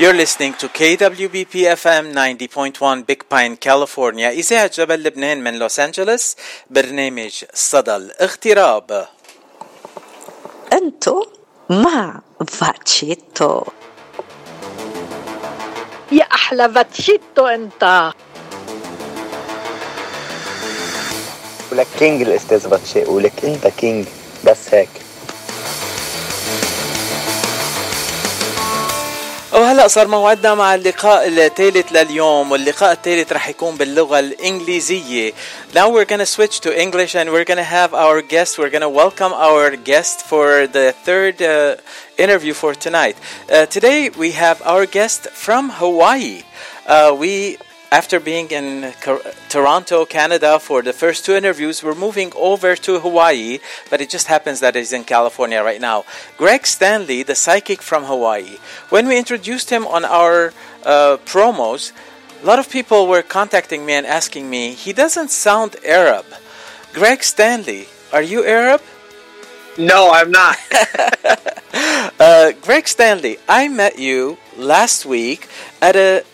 You're listening to KWBP FM 90.1 Big Pine, California. إذاعة جبل لبنان من لوس أنجلوس برنامج صدى الاغتراب. أنتو مع فاتشيتو. يا أحلى فاتشيتو أنت. ولك كينج الأستاذ باتشي ولك أنت كينج بس هيك. وهلا صار موعدنا مع اللقاء الثالث لليوم واللقاء الثالث رح يكون باللغة الإنجليزية. Now we're gonna switch to English and we're gonna have our guest. We're gonna welcome our guest for the third uh, interview for tonight. Uh, today we have our guest from Hawaii. Uh, we after being in Toronto, Canada for the first two interviews, we're moving over to Hawaii, but it just happens that he's in California right now. Greg Stanley, the psychic from Hawaii. When we introduced him on our uh, promos, a lot of people were contacting me and asking me, he doesn't sound Arab. Greg Stanley, are you Arab? No, I'm not. Uh, Greg Stanley, I met you last week at a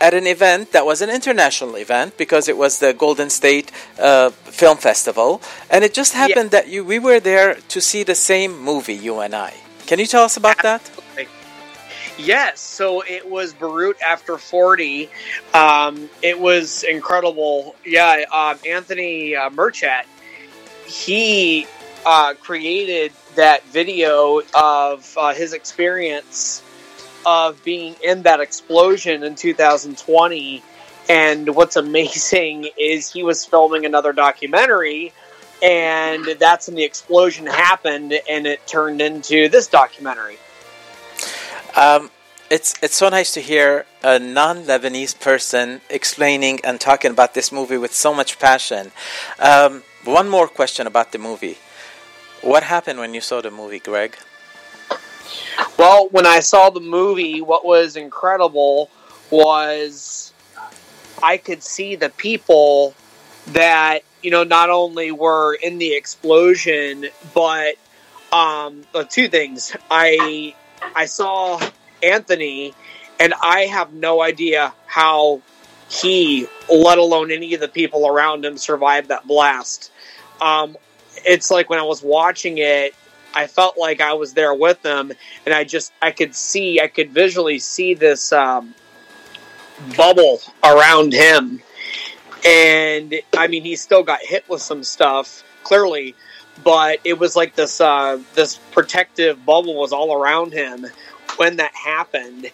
at an event that was an international event because it was the Golden State uh, Film Festival, and it just happened that you we were there to see the same movie, you and I. Can you tell us about that? yes, so it was Beirut after 40. Um, it was incredible. Yeah, um, Anthony uh, Merchat, he uh, created that video of uh, his experience of being in that explosion in 2020. And what's amazing is he was filming another documentary, and that's when the explosion happened, and it turned into this documentary. Um, it's it's so nice to hear a non-Lebanese person explaining and talking about this movie with so much passion. Um, one more question about the movie. What happened when you saw the movie, Greg? Well, when I saw the movie, what was incredible was I could see the people that you know not only were in the explosion, but um, uh, two things. I I saw Anthony, and I have no idea how he, let alone any of the people around him, survived that blast. Um, it's like when I was watching it, I felt like I was there with them, and I just I could see, I could visually see this um, bubble around him, and I mean he still got hit with some stuff clearly, but it was like this uh, this protective bubble was all around him when that happened,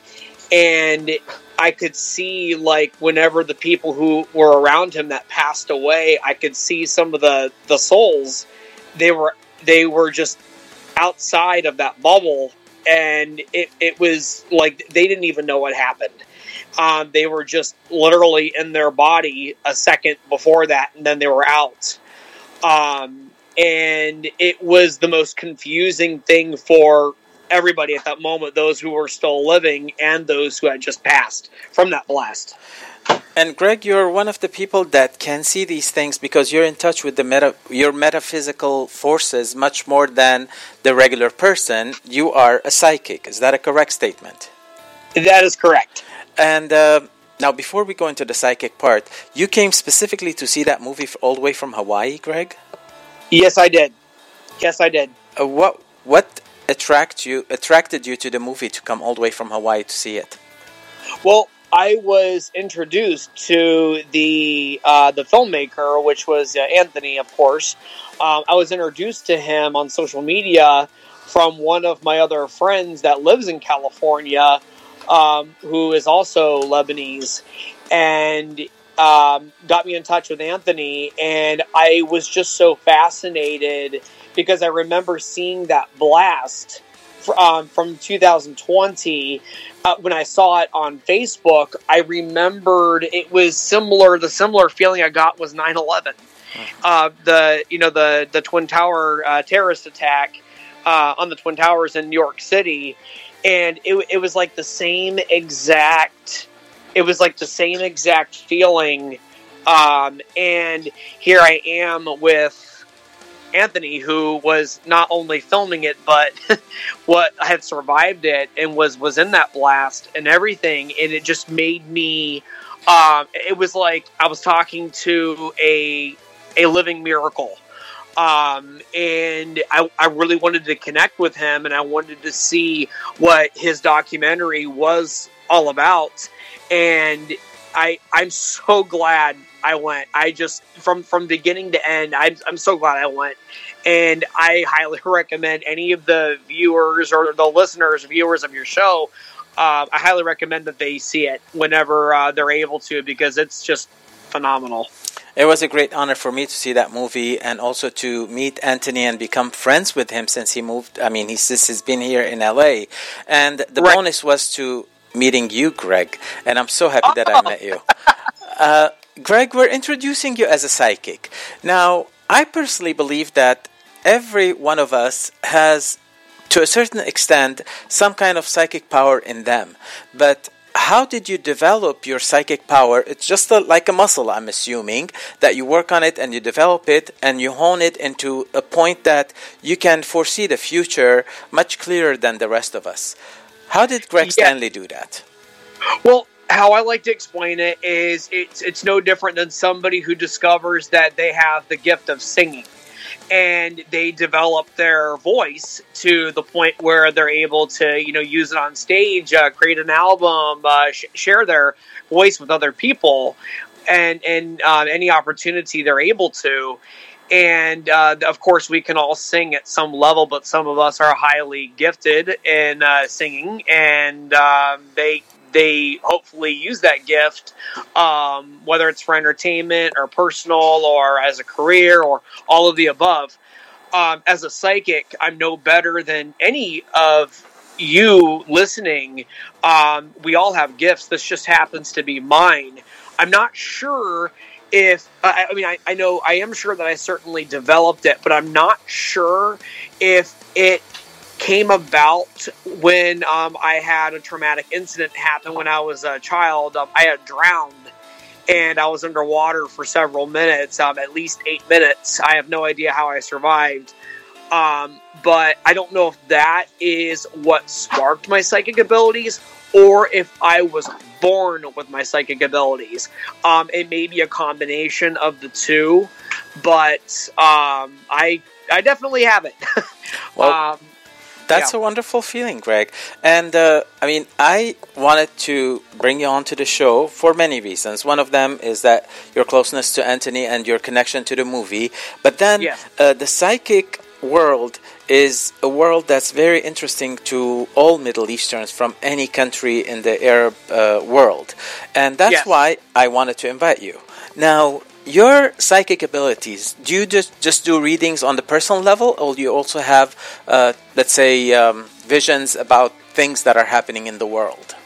and I could see like whenever the people who were around him that passed away, I could see some of the the souls. They were they were just outside of that bubble, and it it was like they didn't even know what happened. Um, they were just literally in their body a second before that, and then they were out. Um, and it was the most confusing thing for everybody at that moment those who were still living and those who had just passed from that blast. And Greg, you're one of the people that can see these things because you're in touch with the meta, your metaphysical forces much more than the regular person. You are a psychic. Is that a correct statement? That is correct. And uh, now, before we go into the psychic part, you came specifically to see that movie all the way from Hawaii, Greg. Yes, I did. Yes, I did. Uh, what what attract you attracted you to the movie to come all the way from Hawaii to see it? Well, I was introduced to the uh, the filmmaker, which was uh, Anthony, of course. Um, I was introduced to him on social media from one of my other friends that lives in California, um, who is also Lebanese, and um, got me in touch with Anthony. And I was just so fascinated because I remember seeing that blast fr- um, from 2020 uh, when I saw it on Facebook, I remembered it was similar. The similar feeling I got was 9/11, uh, the you know the the Twin Tower uh, terrorist attack uh, on the Twin Towers in New York City, and it it was like the same exact. It was like the same exact feeling, um, and here I am with Anthony, who was not only filming it but what had survived it and was was in that blast and everything, and it just made me. Um, it was like I was talking to a a living miracle. Um, and I, I really wanted to connect with him and I wanted to see what his documentary was all about. And I, I'm so glad I went. I just, from, from beginning to end, I'm, I'm so glad I went. And I highly recommend any of the viewers or the listeners, viewers of your show, uh, I highly recommend that they see it whenever uh, they're able to because it's just phenomenal. It was a great honor for me to see that movie and also to meet Anthony and become friends with him since he moved. I mean, he since he's been here in LA. And the Right. bonus was to meeting you, Greg. And I'm so happy that I met you. Uh, Greg, we're introducing you as a psychic. Now, I personally believe that every one of us has, to a certain extent, some kind of psychic power in them. But how did you develop your psychic power? It's just a, like a muscle, I'm assuming, that you work on it and you develop it and you hone it into a point that you can foresee the future much clearer than the rest of us. How did Greg Yeah. Stanley do that? Well, how I like to explain it is it's it's no different than somebody who discovers that they have the gift of singing and they develop their voice to the point where they're able to you know use it on stage uh, create an album uh, sh- share their voice with other people and and um, any opportunity they're able to and uh, of course we can all sing at some level but some of us are highly gifted in uh, singing. And um, they they hopefully use that gift um, whether it's for entertainment or personal or as a career or all of the above. Um, as a psychic i'm no better than any of you listening. Um, we all have gifts. This just happens to be mine. I'm not sure if I, I mean I, I know I am sure that I certainly developed it, but I'm not sure if it came about when um, I had a traumatic incident happen when I was a child. Um, I had drowned and I was underwater for several minutes, um, at least eight minutes. I have no idea how I survived. Um, but I don't know if that is what sparked my psychic abilities or if I was born with my psychic abilities. Um, it may be a combination of the two, but um, I I definitely have it. Well, um, That's Yeah. a wonderful feeling, Greg. And uh, I mean, I wanted to bring you onto the show for many reasons. One of them is that your closeness to Anthony and your connection to the movie. But then Yes. uh, the psychic world is a world that's very interesting to all Middle Easterns from any country in the Arab uh, world. And that's Yes. why I wanted to invite you. Now, your psychic abilities, do you just, just do readings on the personal level, or do you also have, uh, let's say, um, visions about things that are happening in the world?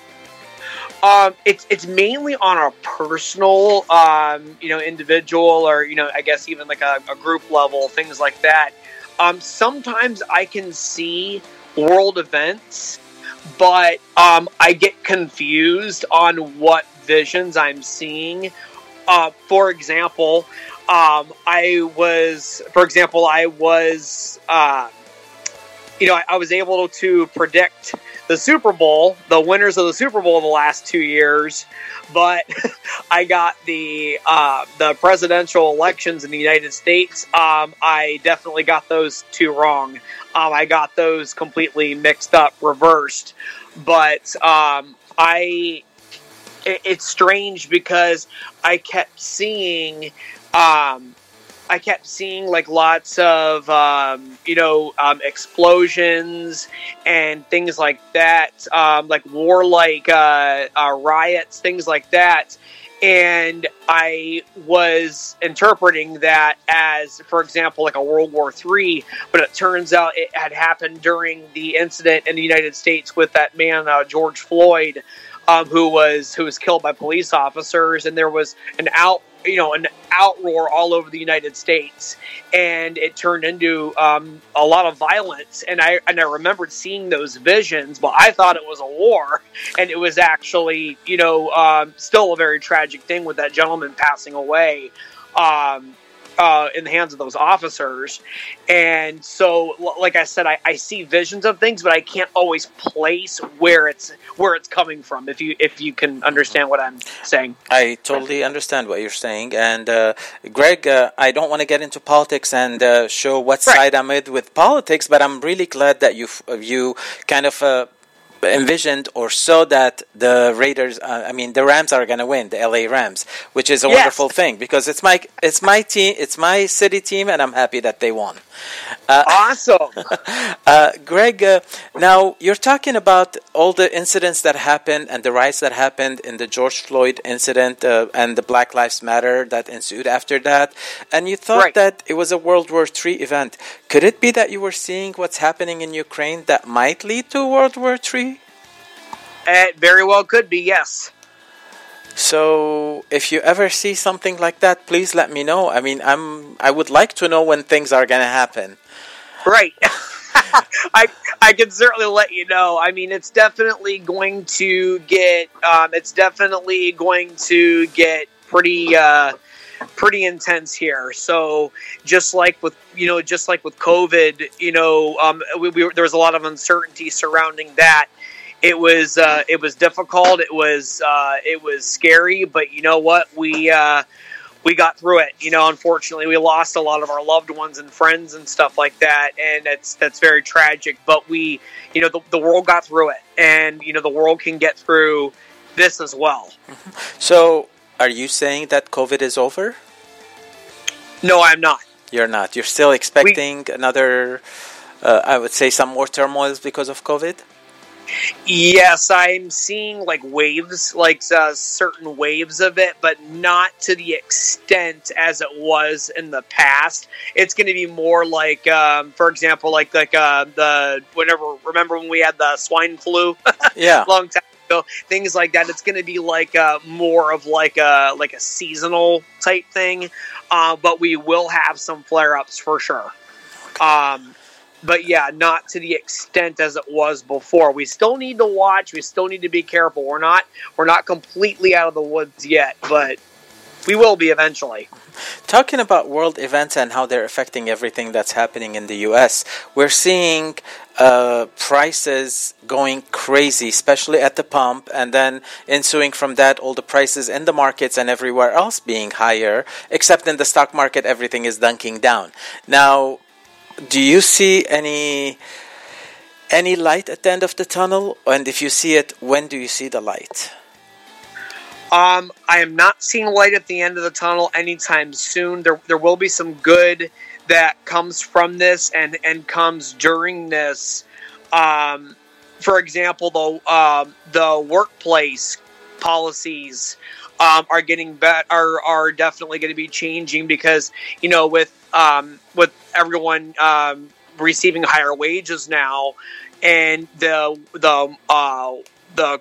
Um, it's it's mainly on a personal, um, you know, individual or you know, I guess even like a, a group level, things like that. Um, sometimes I can see world events, but um, I get confused on what visions I'm seeing. Uh, for example, um, I was, for example, I was, uh, you know, I, I was able to predict the Super Bowl, the winners of the Super Bowl the last two years, but I got the uh, the presidential elections in the United States. Um, I definitely got those two wrong. Um, I got those completely mixed up, reversed. But um, I, it, it's strange because I kept seeing. Um, I kept seeing like lots of um, you know um, explosions and things like that, um, like warlike uh, uh, riots, things like that. And I was interpreting that as, for example, like a World War III, but it turns out it had happened during the incident in the United States with that man uh, George Floyd, um, who was who was killed by police officers, and there was an out you know an outroar all over the United States, and it turned into um, a lot of violence. And I and I remembered seeing those visions, but I thought it was a war, and it was actually you know um, still a very tragic thing with that gentleman passing away. Um, uh, in the hands of those officers. And so, like I said, I, I see visions of things, but I can't always place where it's where it's coming from. If you if you can understand what I'm saying. I totally understand what you're saying, and uh, Greg, uh, I don't want to get into politics and uh, show what Right. side I'm with with politics, but I'm really glad that you you kind of uh, envisioned or saw that the Raiders, uh, I mean the Rams are going to win, the LA Rams, which is a Yes. wonderful thing because it's my it's my team, it's my city team, and I'm happy that they won. Awesome. Uh, Greg, uh, now you're talking about all the incidents that happened and the riots that happened in the George Floyd incident uh, and the Black Lives Matter that ensued after that, and you thought Right. that it was a World War III event. Could it be that you were seeing what's happening in Ukraine that might lead to World War III? it very well could be. Yes. So, if you ever see something like that, please let me know. I mean, I'm I would like to know when things are going to happen. Right. I I can certainly let you know. I mean, it's definitely going to get. Um, it's definitely going to get pretty. Uh, pretty intense here so just like with you know just like with covid you know um, we, we, there was a lot of uncertainty surrounding that it was uh, it was difficult it was uh, it was scary but you know what we uh, we got through it. You know, unfortunately, we lost a lot of our loved ones and friends and stuff like that, and that's that's very tragic. But we, you know, the, the world got through it, and you know, the world can get through this as well. So, are you saying that COVID is over? No, I'm not. You're not. You're still expecting another, uh, I would say, some more turmoils because of COVID? Yes, I'm seeing like waves, like uh, certain waves of it, but not to the extent as it was in the past. It's going to be more like, um, for example, like like uh, the whenever remember when we had the swine flu Yeah. long time ago, things like that. It's going to be like uh, more of like a like a seasonal type thing, uh, but we will have some flare ups for sure. Um, but yeah, not to the extent as it was before. We still need to watch. We still need to be careful. We're not we're not completely out of the woods yet, but we will be eventually. Talking about world events and how they're affecting everything that's happening in the US, we're seeing uh, prices going crazy, especially at the pump, and then ensuing from that, all the prices in the markets and everywhere else being higher, except in the stock market, everything is dunking down. Now, do you see any any light at the end of the tunnel? And if you see it, when do you see the light? Um, I am not seeing light at the end of the tunnel anytime soon. There, there will be some good that comes from this and and comes during this. Um, for example, the um, the workplace policies um, are getting bet are are definitely going to be changing because you know with um, with everyone um, receiving higher wages now and the the uh, the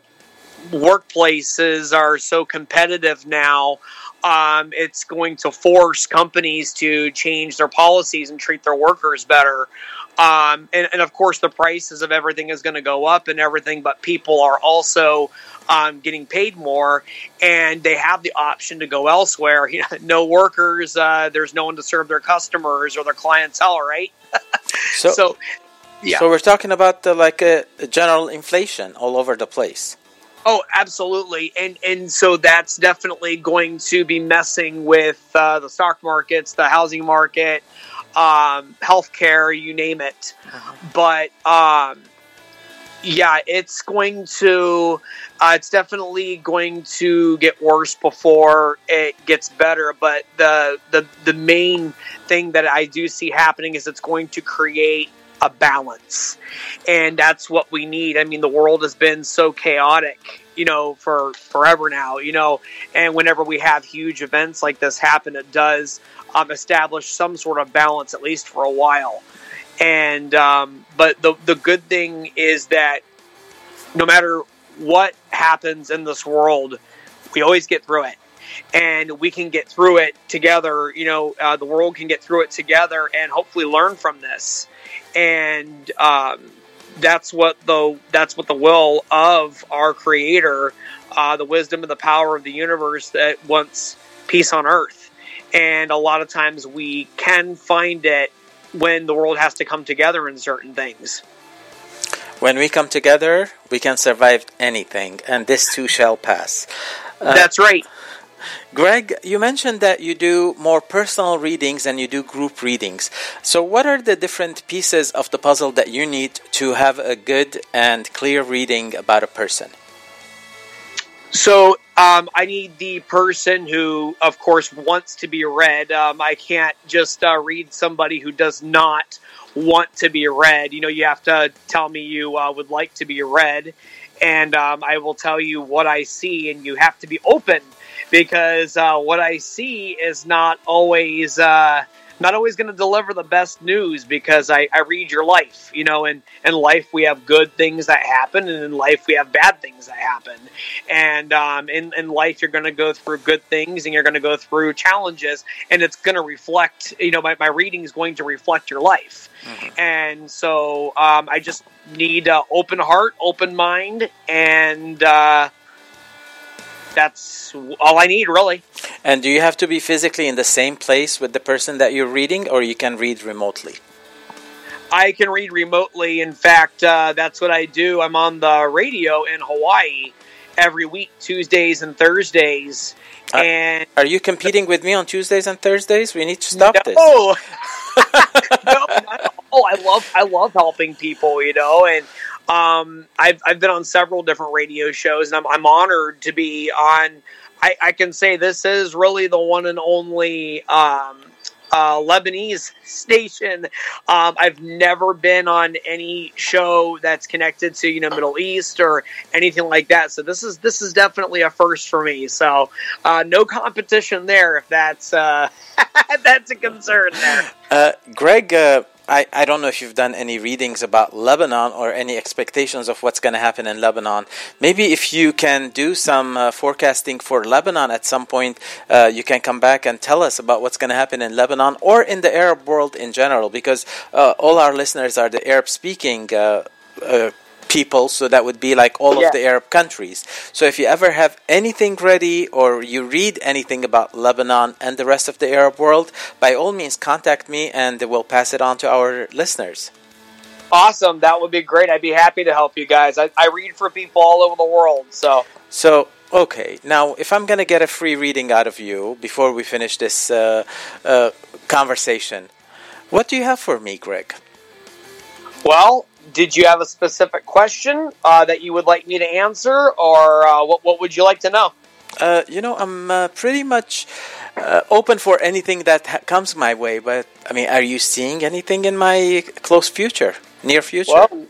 workplaces are so competitive now. Um, it's going to force companies to change their policies and treat their workers better. Um, and, and of course, the prices of everything is going to go up and everything, but people are also um, getting paid more, and they have the option to go elsewhere. You know, no workers, uh, there's no one to serve their customers or their clientele, right? So, So, yeah. so we're talking about uh, like a, a general inflation all over the place. Oh, absolutely, and and so that's definitely going to be messing with uh, the stock markets, the housing market, um, healthcare, you name it. But um, yeah, it's going to, uh, it's definitely going to get worse before it gets better. But the the the main thing that I do see happening is it's going to create a balance and that's what we need i mean the world has been so chaotic you know for forever now you know and whenever we have huge events like this happen it does um, establish some sort of balance at least for a while. And um, but the the good thing is that no matter what happens in this world we always get through it. And we can get through it together you know uh, the world can get through it together and hopefully learn from this. And um, that's what the that's what the will of our creator uh, the wisdom and the power of the universe that wants peace on earth and a lot of times we can find it when the world has to come together in certain things. When we come together, we can survive anything, and this too shall pass. Uh, That's right. Greg, you mentioned that you do more personal readings and you do group readings. So, what are the different pieces of the puzzle that you need to have a good and clear reading about a person? So um, I need the person who, of course, wants to be read. Um, I can't just uh, read somebody who does not want to be read. You know, you have to tell me you uh, would like to be read, and um, I will tell you what I see, and you have to be open because uh, what I see is not always uh, not always going to deliver the best news because I, I read your life. You know, and in life we have good things that happen, and in life we have bad things that happen. And um, in in life you're going to go through good things, and you're going to go through challenges, and it's going to reflect. You know, my my reading is going to reflect your life. And so um, I just need uh, open heart, open mind, and uh, that's all I need, really. And do you have to be physically in the same place with the person that you're reading, or you can read remotely? I can read remotely. In fact, uh, that's what I do. I'm on the radio in Hawaii every week, Tuesdays and Thursdays. Uh, and Are you competing with me on Tuesdays and Thursdays? We need to stop this. no, all. I love I love helping people, you know, and um, I've I've been on several different radio shows, and I'm I'm honored to be on. I, I can say this is really the one and only um, uh, Lebanese station. Um, I've never been on any show that's connected to you know Middle East or anything like that. So this is this is definitely a first for me. So uh, no competition there if that's uh, that's a concern there. Uh, Greg, uh, I, I don't know if you've done any readings about Lebanon or any expectations of what's going to happen in Lebanon. Maybe if you can do some uh, forecasting for Lebanon at some point, uh, you can come back and tell us about what's going to happen in Lebanon or in the Arab world in general, because uh, all our listeners are the Arab speaking uh, uh, people, so that would be like all Yeah. of the Arab countries. So if you ever have anything ready or you read anything about Lebanon and the rest of the Arab world, by all means contact me and we'll pass it on to our listeners. Awesome, that would be great. I'd be happy to help you guys. I, I read for people all over the world, so So, okay, now if I'm going to get a free reading out of you before we finish this uh, uh, conversation, what do you have for me, Greg? Well, did you have a specific question uh, that you would like me to answer, or uh, what, what would you like to know? Uh, you know, I'm uh, pretty much uh, open for anything that ha- comes my way, but I mean, are you seeing anything in my close future, near future? Well,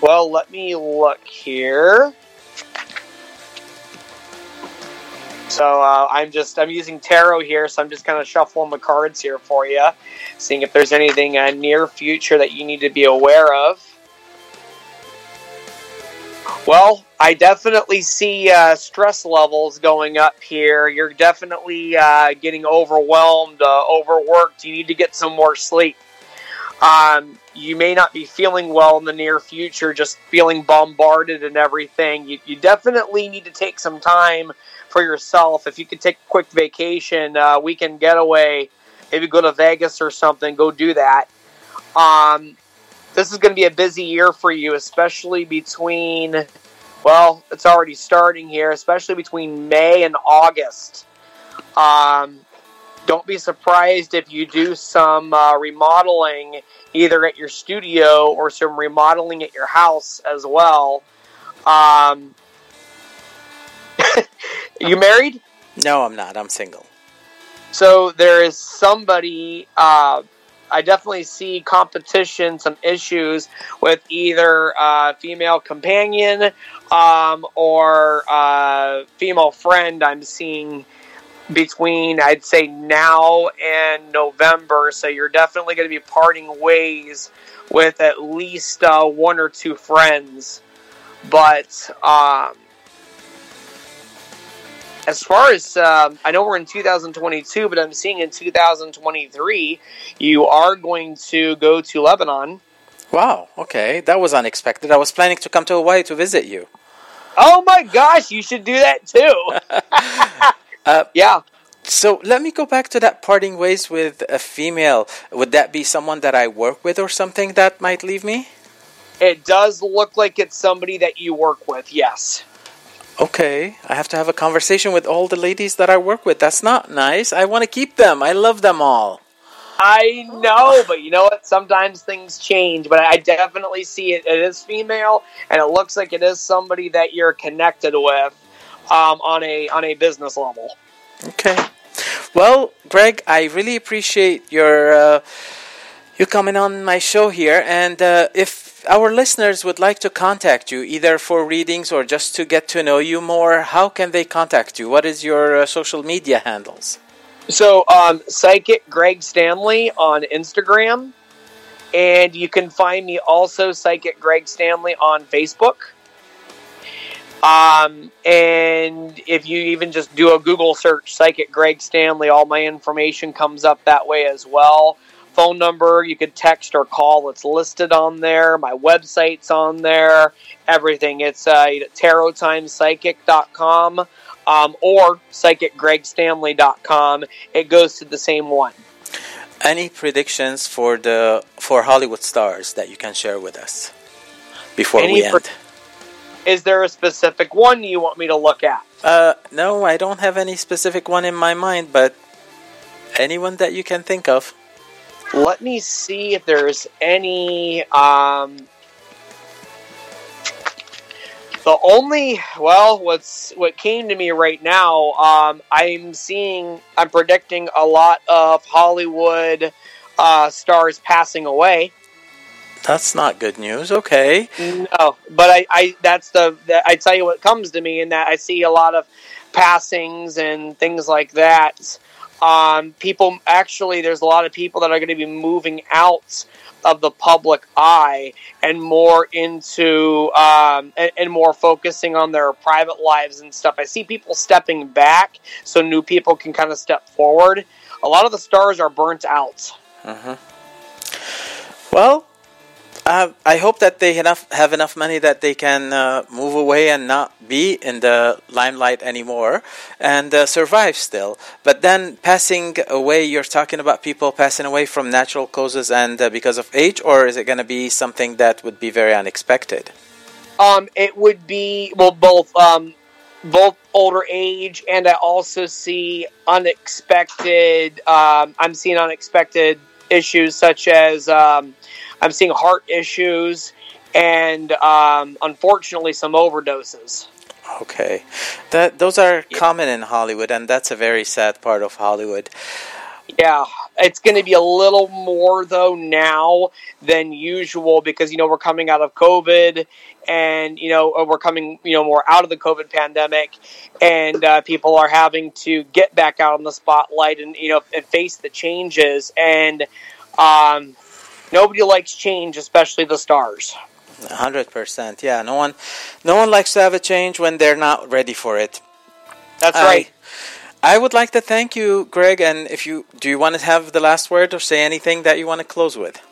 well, let me look here. So uh, I'm just I'm using tarot here, so I'm just kind of shuffling the cards here for you, seeing if there's anything uh, near future that you need to be aware of. Well, I definitely see uh, stress levels going up here. You're definitely uh, getting overwhelmed, uh, overworked. You need to get some more sleep. Um, you may not be feeling well in the near future, just feeling bombarded and everything. You, you definitely need to take some time for yourself. If you could take a quick vacation, uh, weekend getaway, maybe go to Vegas or something, go do that. Um, this is going to be a busy year for you, especially between, well, it's already starting here, especially between May and August. Um, don't be surprised if you do some uh, remodeling either at your studio or some remodeling at your house as well. Um, you married? no, I'm not. I'm single. So there is somebody. Uh, I definitely see competition, some issues with either uh, female companion um, or uh, female friend. I'm seeing between I'd say now and November. So you're definitely going to be parting ways with at least uh, one or two friends. But um, as far as um, I know, we're in 2022, but I'm seeing in 2023 you are going to go to Lebanon. Wow, okay, that was unexpected. I was planning to come to Hawaii to visit you. Oh my gosh, you should do that too. Uh, yeah. So let me go back to that parting ways with a female. Would that be someone that I work with or something that might leave me? It does look like it's somebody that you work with, yes. Okay, I have to have a conversation with all the ladies that I work with. That's not nice. I want to keep them. I love them all. I know, but you know what? Sometimes things change, but I definitely see it. It is female, and it looks like it is somebody that you're connected with um, on a on a business level. Okay. Well, Greg, I really appreciate your uh, you coming on my show here, and uh, if our listeners would like to contact you, either for readings or just to get to know you more, how can they contact you? What is your uh, social media handles? So, um, Psychic Greg Stanley on Instagram, and you can find me also Psychic Greg Stanley on Facebook. Um, and if you even just do a Google search, Psychic Greg Stanley, all my information comes up that way as well. Phone number, you can text or call. It's listed on there. My website's on there. Everything. It's uh, tarottimepsychic.com um, or psychicgregstanley.com. It goes to the same one. Any predictions for the for Hollywood stars that you can share with us before Any we end? pre- Is there a specific one you want me to look at? uh, no, I don't have any specific one in my mind, but anyone that you can think of. Let me see if there's any. Um, the only well, what's what came to me right now. Um, I'm seeing. I'm predicting a lot of Hollywood uh, stars passing away. That's not good news. Okay. No, but I, I that's the, the I tell you what comes to me in that I see a lot of passings and things like that. Um, people actually, there's a lot of people that are going to be moving out of the public eye and more into um, and, and more focusing on their private lives and stuff. I see people stepping back so new people can kind of step forward. A lot of the stars are burnt out. Well, uh, I hope that they enough have enough money that they can uh, move away and not be in the limelight anymore and uh, survive still. But then passing away, you're talking about people passing away from natural causes and uh, because of age, or is it going to be something that would be very unexpected? Um, it would be well both um, both older age and I also see unexpected. Um, I'm seeing unexpected issues such as um, I'm seeing heart issues and um, unfortunately some overdoses. Okay, that those are common in Hollywood, and that's a very sad part of Hollywood. Yeah, it's going to be a little more though now than usual because you know we're coming out of COVID, and you know we're coming you know more out of the COVID pandemic, and uh, people are having to get back out on the spotlight and you know and face the changes, and um, nobody likes change, especially the stars. hundred percent, yeah. No one, no one likes to have a change when they're not ready for it. That's I- right. I would like to thank you, Greg. And if you do, you want to have the last word or say anything that you want to close with?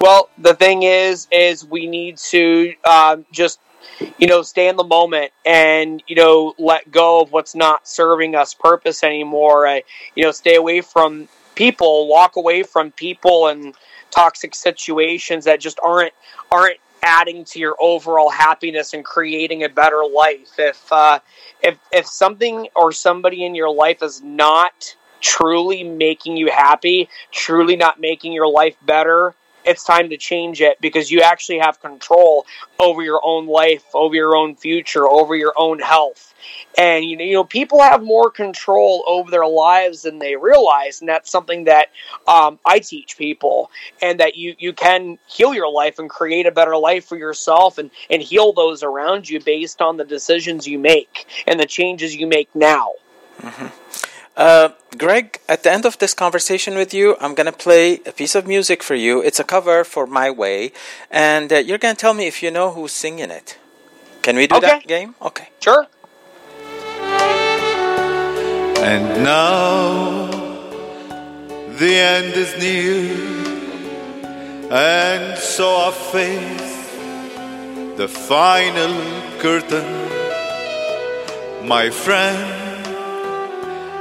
Well, the thing is, is we need to um, just, you know, stay in the moment and you know let go of what's not serving us purpose anymore. Uh, you know, stay away from people, walk away from people and toxic situations that just aren't aren't adding to your overall happiness and creating a better life. If uh, if if something or somebody in your life is not truly making you happy, truly not making your life better, it's time to change it because you actually have control over your own life, over your own future, over your own health. And you know, you know, people have more control over their lives than they realize, and that's something that um, I teach people. And that you you can heal your life and create a better life for yourself, and and heal those around you based on the decisions you make and the changes you make now. Uh, Greg, at the end of this conversation with you, I'm going to play a piece of music for you. It's a cover for My Way, and uh, you're going to tell me if you know who's singing it. Can we do Okay. that game? Okay. Sure. And now the end is near, and so I face the final curtain. My friend,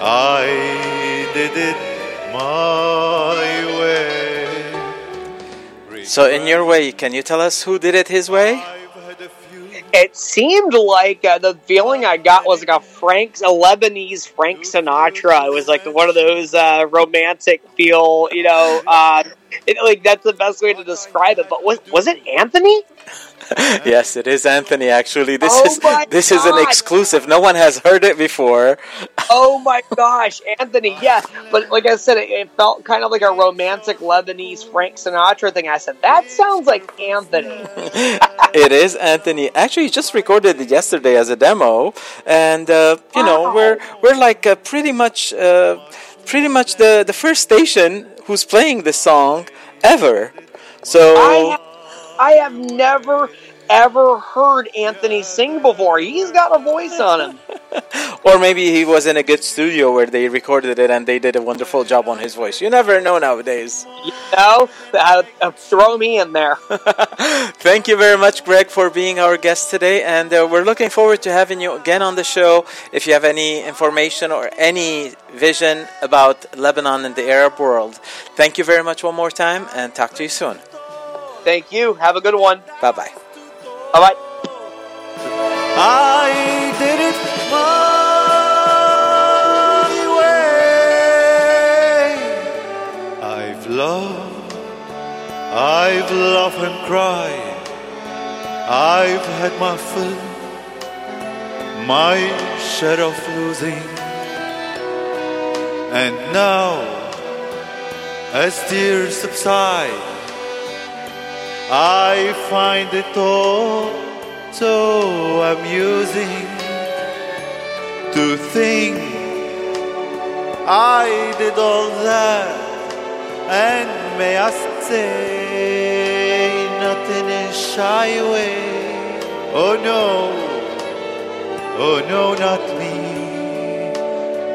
I did it my way. So, in your way, can you tell us who did it his way? I've had a few It seemed like uh, the feeling I got was like a Frank, a Lebanese Frank Sinatra. It was like one of those uh, romantic feel, you know. Uh, it, like that's the best way to describe it. But was was it Anthony? yes, it is Anthony. Actually, this Oh is this is an exclusive. No one has heard it before. Oh my gosh, Anthony! Yeah, but like I said, it, it felt kind of like a romantic Lebanese Frank Sinatra thing. I said that sounds like Anthony. it is Anthony. Actually, he just recorded it yesterday as a demo, and uh, you know we're we're like uh, pretty much uh, pretty much the the first station who's playing this song ever. So I have, never ever heard Anthony sing before. He's got a voice on him. or maybe he was in a good studio where they recorded it and they did a wonderful job on his voice. You never know nowadays. You know, uh, uh, throw me in there. Thank you very much, Greg, for being our guest today. And uh, we're looking forward to having you again on the show. If you have any information or any vision about Lebanon and the Arab world, thank you very much one more time and talk to you soon. Thank you. Have a good one. Bye bye. Bye bye. I did it my way. I've loved, I've laughed and cried. I've had my fill, my share of losing. And now, as tears subside, I find it all so amusing to think I did all that, and may I say, not in shy way. Oh no, oh no, not me.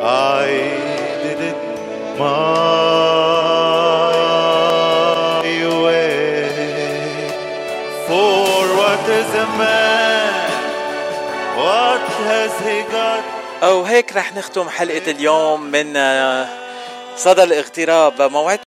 I did it my أو هيك رح نختم حلقة اليوم من آه، صدى الاغتراب. موعد